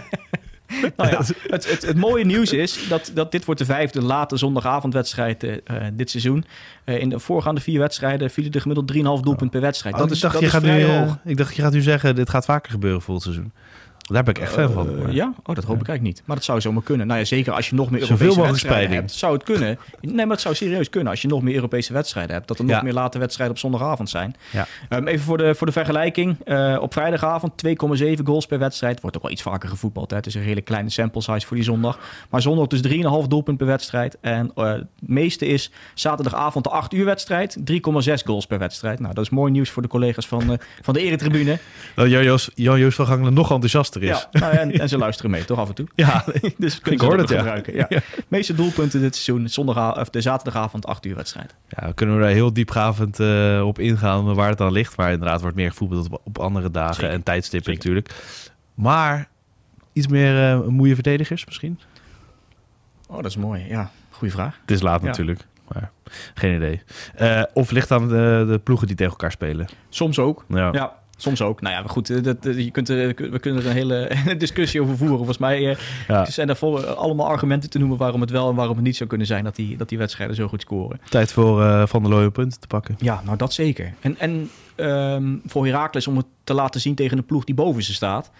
Nou ja, het, het, het mooie nieuws is dat, dat dit wordt de vijfde late zondagavondwedstrijd eh, eh, dit seizoen. Eh, in de voorgaande vier wedstrijden vielen er gemiddeld 3,5 doelpunt per wedstrijd. dat Oh, is, ik, dacht, dat je is gaat nu, vrij eh, hoog. ik dacht, je gaat nu zeggen, dit gaat vaker gebeuren het seizoen. Daar ben ik echt fan van. Eh, Maar- ja? Oh, dat hoop ik eigenlijk niet. Maar dat zou zomaar kunnen. Nou ja, zeker als je nog meer Zoveel Europese mogelijk wedstrijden hebt. Zou het kunnen. Nee, maar het zou serieus kunnen. Als je nog meer Europese wedstrijden hebt. Dat er nog Ja. meer late wedstrijden op zondagavond zijn. Ja. Ehm, even voor de, voor de vergelijking. Eh, op vrijdagavond 2,7 goals per wedstrijd. Wordt ook wel iets vaker gevoetbald. Hè. Het is een hele kleine sample size voor die zondag. Maar zondag dus 3,5 doelpunt per wedstrijd. En eh, het meeste is zaterdagavond de 8 uur wedstrijd. 3,6 goals per wedstrijd. Nou, dat is mooi nieuws voor de collega's van, van de eretribune. Dat Jan-Joos Jan-Joos van Gangelen nog enthousiaster is. Ja, nou ja, en, en ze luisteren mee, toch af en toe. Ja, Dus Ik kunnen ze hoor het, ja. gebruiken. Ja. Meeste doelpunten dit seizoen, zondag, of de zaterdagavond 8 uur wedstrijd. Ja, we kunnen er heel diepgravend eh, op ingaan waar het dan ligt. Maar inderdaad wordt meer gevoetbald op, op andere dagen Zeker. en tijdstippen Zeker. natuurlijk. Maar iets meer eh moeie verdedigers misschien? Oh, dat is mooi. Ja, goede vraag. Het is laat natuurlijk, maar geen idee. Eh, of ligt aan de, de ploegen die tegen elkaar spelen. Soms ook. Ja. Ja, soms ook. Nou ja, maar goed, eh, dat, eh, je kunt er, we kunnen er een hele discussie over voeren. Volgens mij eh, Ja. zijn er vol- allemaal argumenten te noemen waarom het wel en waarom het niet zou kunnen zijn dat die, dat die wedstrijden zo goed scoren. Tijd voor eh, Van der Looyen punten te pakken. Ja, nou dat zeker. En, en ehm, voor Heracles om het te laten zien tegen een ploeg die boven ze staat.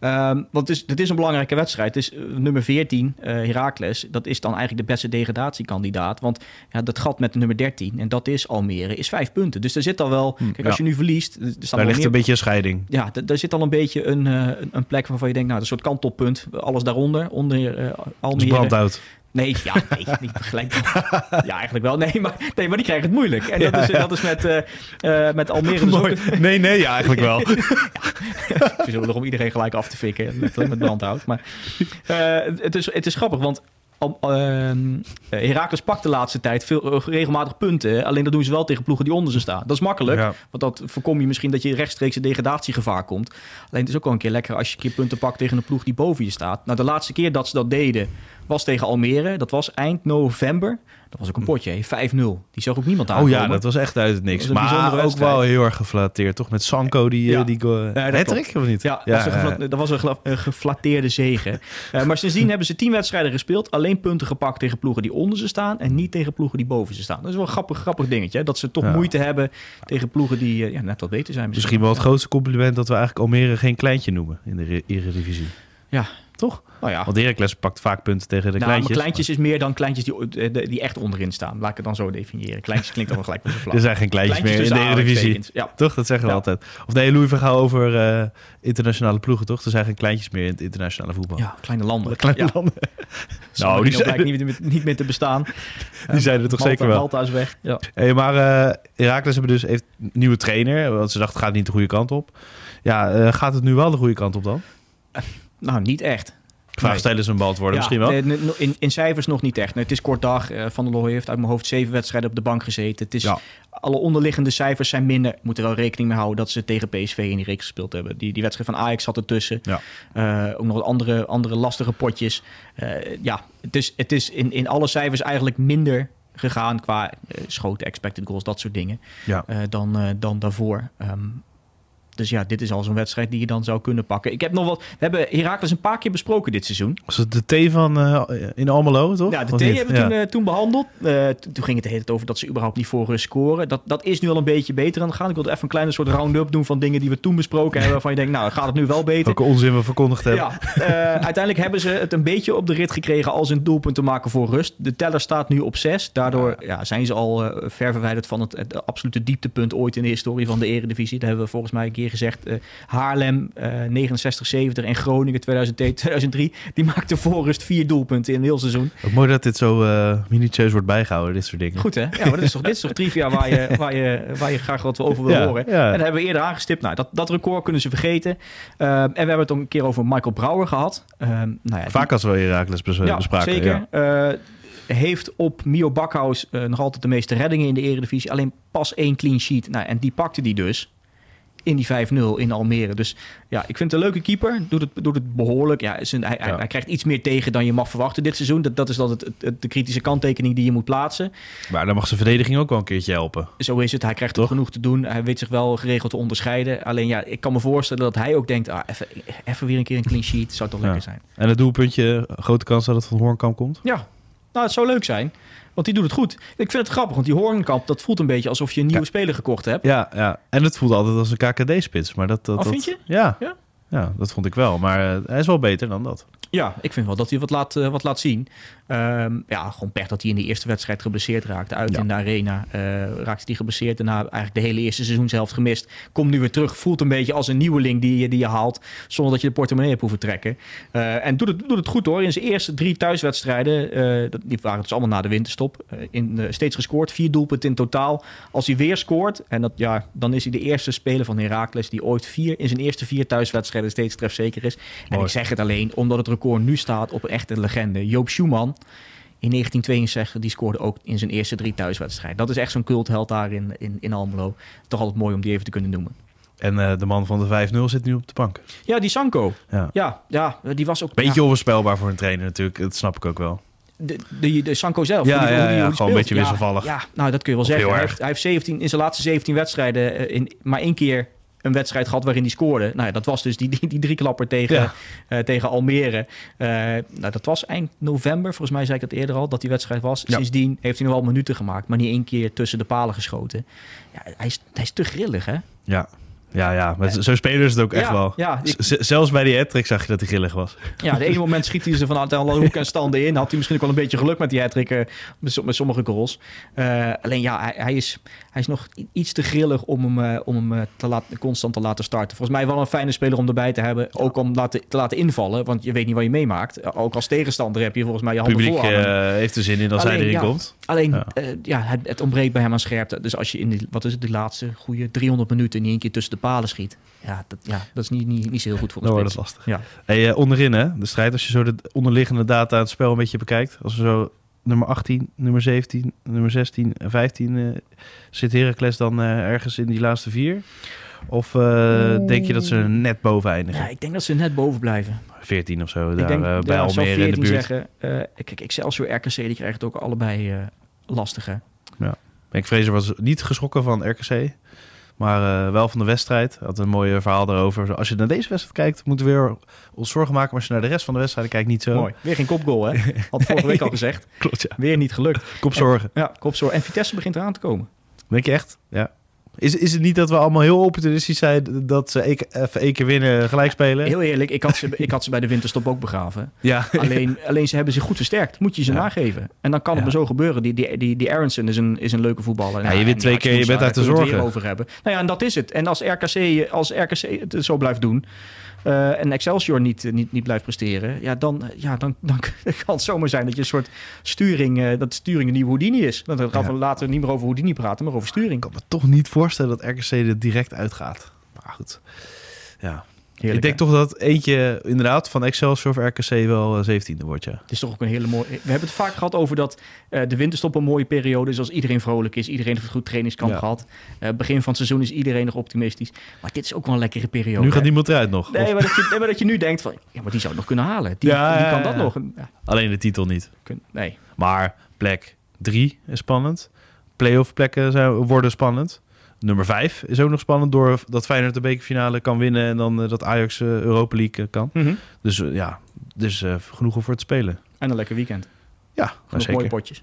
Ehm, want het is, het is een belangrijke wedstrijd. Het is eh, nummer 14, eh Heracles. Dat is dan eigenlijk de beste degradatiekandidaat. Want ja, dat gat met nummer 13, en dat is Almere, is vijf punten. Dus er zit al wel... Kijk, als je nu verliest... Er Daar ligt meer een beetje een scheiding. ja, daar zit al een beetje een, eh, een- plek waarvan je denkt, nou, dat is een soort kantelpunt. Alles daaronder, onder Dus Almere. brandhout. Nee, ja, nee, niet gelijk. Ja, eigenlijk wel. Nee, maar, nee, maar die krijgen het moeilijk. En dat, Ja, is, ja. dat is met, eh, eh, met Almere dus. Nee, nee, ja, eigenlijk wel. Ze zullen om iedereen gelijk af te fikken met, met brandhout. Maar eh, het, is, het is grappig, want ehm, Heracles pakt de laatste tijd veel, eh, regelmatig punten. Alleen dat doen ze wel tegen ploegen die onder ze staan. Dat is makkelijk, Ja. want dat voorkom je misschien dat je rechtstreeks in degradatiegevaar komt. Alleen het is ook wel een keer lekker als je een keer punten pakt tegen een ploeg die boven je staat. Nou, de laatste keer dat ze dat deden was tegen Almere. Dat was eind november. Dat was ook een potje, hè, 5-0. Die zag ook niemand Oh aankomen. ja, dat was echt uit het niks. Maar ook wel heel erg geflatteerd, toch? Met Sanko, die... Ja. Ja. die go- dat Hattrick, of niet? Ja, dat, was een dat was een gla- een geflatteerde zege. Eh, maar sindsdien hebben ze tien wedstrijden gespeeld. Alleen punten gepakt tegen ploegen die onder ze staan. En niet tegen ploegen die boven ze staan. Dat is wel een grappig, grappig dingetje. Hè? Dat ze toch Ja. moeite hebben tegen ploegen die eh, ja, net wat beter zijn. Misschien wel het grootste compliment dat we eigenlijk Almere geen kleintje noemen in de Re- Eredivisie. Ja, toch? Nou ja, Want Heracles pakt vaak punten tegen de nou, maar kleintjes. kleintjes is meer dan kleintjes die, die, echt onderin staan. Laat ik het dan zo definiëren. Kleintjes klinkt dan wel gelijk met een vlag. Er zijn geen kleintjes, Kleintjes meer in de Eredivisie. Ja. Toch? Dat zeggen we Ja. altijd. Of nee, Louis Vergaal over eh, internationale ploegen, toch? Er zijn geen kleintjes meer in het internationale voetbal. ja, kleine landen. Kleine ja. landen. Nou, die zijn, niet, meer- niet meer te bestaan. die zijn er toch Malta- zeker wel. Malta is weg. Ja. Hey, maar eh Heracles hebben dus heeft een nieuwe trainer. Want ze dachten, het gaat niet de goede kant op. Ja, eh, gaat het nu wel de goede kant op dan? Nou, niet echt. Vraag Nee. is een beantwoorden Ja, misschien wel. In, in cijfers nog niet echt. Nee, het is kort dag. Eh, Van der Looy heeft uit mijn hoofd zeven wedstrijden op de bank gezeten. Het is, Ja. Alle onderliggende cijfers zijn minder. We moeten er wel rekening mee houden dat ze tegen PSV in die reeks gespeeld hebben. Die, die wedstrijd van Ajax zat ertussen. Ja. Eh, ook nog andere, andere lastige potjes. Eh, ja, het is, het is in, in alle cijfers eigenlijk minder gegaan qua schoten, expected goals, dat soort dingen, Ja. dan, dan daarvoor. Ehm, dus ja, dit is al zo'n wedstrijd die je dan zou kunnen pakken. Ik heb nog wat. We hebben Herakles een paar keer besproken dit seizoen. Was het de T van eh, in Almelo, toch? Ja, de T hebben we Ja. toen, eh, toen behandeld. Eh, toen ging het de hele tijd over dat ze überhaupt niet voor rust scoren. Dat, dat is nu al een beetje beter aan het gaan. Ik wilde even een kleine soort round-up doen van dingen die we toen besproken hebben. Waarvan je denkt, nou, gaat het nu wel beter? Welke onzin we verkondigd hebben. Ja, uiteindelijk hebben ze het een beetje op de rit gekregen als een doelpunt te maken voor rust. De teller staat nu op 6. Daardoor ja, zijn ze al ver verwijderd van het, het absolute dieptepunt ooit in de historie van de Eredivisie. Dat hebben we volgens mij een keer gezegd. Eh, Haarlem eh 69-70 en Groningen 2002-2003. Die maakten voor rust vier doelpunten in een heel seizoen. Mooi dat dit zo eh minutieus wordt bijgehouden, dit soort dingen. Goed hè? Ja, maar dit is toch, dit is toch trivia waar je, waar, je, waar je graag wat over wil Ja, horen. ja. En dat hebben we eerder aangestipt. Nou, dat, dat record kunnen ze vergeten. Ehm, en we hebben het ook een keer over Michael Brouwer gehad. Ehm, nou ja, Vaak als we Heracles bes ja, bespraken. zeker. Ja. Eh, heeft op Mio Bakhuis eh, nog altijd de meeste reddingen in de Eredivisie. Alleen pas één clean sheet. Nou, en die pakte die dus in die 5-0 in Almere. Dus ja, ik vind het een leuke keeper. Doet het, doet het behoorlijk. Ja, is een, hij, hij- Ja. hij krijgt iets meer tegen dan je mag verwachten dit seizoen. Dat, dat is dan het, de kritische kanttekening die je moet plaatsen. Maar dan mag zijn verdediging ook wel een keertje helpen. Zo is het. Hij krijgt Toch? genoeg te doen. Hij weet zich wel geregeld te onderscheiden. Alleen ja, ik kan me voorstellen dat hij ook denkt... Ah, even, even weer een keer een clean sheet. Zou toch Ja. lekker zijn. En het doelpuntje, grote kans dat het van Hoornkamp komt. Ja, nou, het zou leuk zijn. Want die doet het goed. Ik vind het grappig, want die Hoornkamp, dat voelt een beetje alsof je een nieuwe Ja. speler gekocht hebt. Ja, ja. En het voelt altijd als een KKD-spits. Maar dat, dat, Oh, dat- vind je? Ja. Ja? Ja, dat vond ik wel. Maar eh, hij is wel beter dan dat. Ja, ik vind wel dat hij wat laat, eh, wat laat zien. Ehm, ja, gewoon pech dat hij in de eerste wedstrijd geblesseerd raakte. Uit Ja. in de arena eh, raakte hij geblesseerd. Daarna eigenlijk de hele eerste seizoenshelft gemist. Komt nu weer terug. Voelt een beetje als een nieuweling die, je- die je haalt. Zonder dat je de portemonnee hebt hoeven trekken. Eh, en doet het, doet het goed hoor. In zijn eerste drie thuiswedstrijden. eh, die waren dus allemaal na de winterstop. in, steeds gescoord. Vier doelpunten in totaal. Als hij weer scoort. En dat, ja, dan is hij de eerste speler van Heracles. Die ooit vier, in zijn eerste vier thuiswedstrijden steeds trefzeker is. En ik zeg het alleen omdat het record nu staat op een echte legende. Joop Schumann in 1962, die scoorde ook in zijn eerste drie thuiswedstrijden. Dat is echt zo'n cultheld daar in, in, in Almelo. Toch altijd mooi om die even te kunnen noemen. En eh, de man van de 5-0 zit nu op de bank. Ja, die Sanko. Ja. Ja, ja die was ook... Beetje ja, onvoorspelbaar voor een trainer natuurlijk. Dat snap ik ook wel. de, de, de Sanko zelf. Ja, die- ja, die- gewoon een beetje wisselvallig. Ja, nou dat kun je wel Of zeggen. heeft, hij heeft 17, in zijn laatste 17 wedstrijden eh, in, maar één keer een wedstrijd gehad waarin hij scoorde. Nou ja, dat was dus die, die, die drieklapper tegen, Ja. eh, tegen Almere. Eh, nou, dat was eind november, volgens mij zei ik het eerder al, dat die wedstrijd was. Ja. Sindsdien heeft hij nog wel minuten gemaakt, maar niet één keer tussen de palen geschoten. Ja, hij, is, hij is te grillig, hè? Ja, ja, ja. Maar zo spelen ze het ook echt Ja, wel. ja, ik- zelfs bij die hat zag je dat hij grillig was. Ja, de ene moment schiet hij ze vanuit alle hoeken en standen in. Had hij misschien ook wel een beetje geluk met die hat met, so- met sommige goals. Eh, alleen ja, hij, hij, is, hij is nog iets te grillig om hem, eh, om hem eh, te laten, constant te laten starten. Volgens mij wel een fijne speler om erbij te hebben. Ook om laten, te laten invallen, want je weet niet wat je meemaakt. Eh, Ook als tegenstander heb je volgens mij je handen publiek voor heeft er zin in als Alleen, hij erin ja. komt. Alleen, ja. ja, ja het, het ontbreekt bij hem aan scherpte. Dus als je in die, wat is het, de laatste goede 300 minuten niet één keer tussen de palen schiet. Ja, dat, ja, dat is niet, niet, niet zo heel goed voor Dan wordt spits. het lastig. Ja. Hey, onderin hè, de strijd. Als je zo de onderliggende data aan het spel een beetje bekijkt. Als we zo nummer 18, nummer 17, nummer 16 en 15... eh, zit Heracles dan eh, ergens in die laatste vier? Of eh, denk je dat ze er net boven eindigen? ja, ik denk dat ze net boven blijven. 14 of zo, Ik daar denk, ja, bij ik zal Almere in de 14 buurt. zeggen. Eh, kijk, Excelsior, RKC, die krijgen het ook allebei eh lastig, hè? Ik Fraser was niet geschrokken van RKC. Maar eh, wel van de wedstrijd. Had een mooi verhaal daarover. Als je naar deze wedstrijd kijkt, moeten we weer ons zorgen maken. Maar als je naar de rest van de wedstrijd kijkt, niet zo. Mooi. Weer geen kopgoal, hè? Had vorige week al gezegd. Klopt, ja. Weer niet gelukt. Kopzorgen. Ja, kopzorg. En Vitesse begint eraan te komen. Denk je echt? Ja. Is, is het niet dat we allemaal heel opportunistisch zijn dat ze even één keer winnen, gelijk spelen? Heel eerlijk, ik had ze, ik had ze bij de winterstop ook begraven. Ja, Alleen, alleen ze hebben zich goed versterkt. Moet je ze Ja. nageven. En dan kan het Ja. maar zo gebeuren. Die, die, die, die Aronson is een, is een leuke voetballer. Ja, je en wint twee keer, je bent uit de daar het zorgen. over hebben. Nou ja, en dat is het. En als RKC, als RKC het zo blijft doen... eh, en Excelsior niet, niet, niet blijft presteren... Ja, dan, ja, dan, dan kan het zomaar zijn dat je een soort sturing... eh, dat sturing een nieuwe Houdini is. Dan gaan we Ja. later niet meer over Houdini praten, maar over sturing. ik kan me toch niet voorstellen dat RKC er direct uitgaat. Maar goed, ja. Heerlijk, ik denk toch dat eentje inderdaad van Excelsior of RKC wel eh, 17e wordt, ja. Het is toch ook een hele mooie... We hebben het vaak gehad over dat eh, de winterstop een mooie periode is... als iedereen vrolijk is, iedereen heeft een goed trainingskamp Ja. gehad. Eh, begin van het seizoen is iedereen nog optimistisch. Maar dit is ook wel een lekkere periode. Nu gaat hè? niemand eruit nog. Nee Of maar, dat je, nee, maar dat je nu denkt van... Ja, maar die zou het nog kunnen halen. Die, Ja, die ja, kan dat nog. Alleen de titel niet. nee. Maar plek 3 is spannend. Playoff plekken zijn, worden spannend. Nummer 5 is ook nog spannend door dat Feyenoord de bekerfinale kan winnen en dan eh, dat Ajax eh, Europa League eh, kan. Dus eh, ja, dus genoeg om voor te spelen. En een lekker weekend. Ja, zeker. mooie potjes.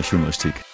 scorebordjournalistiek.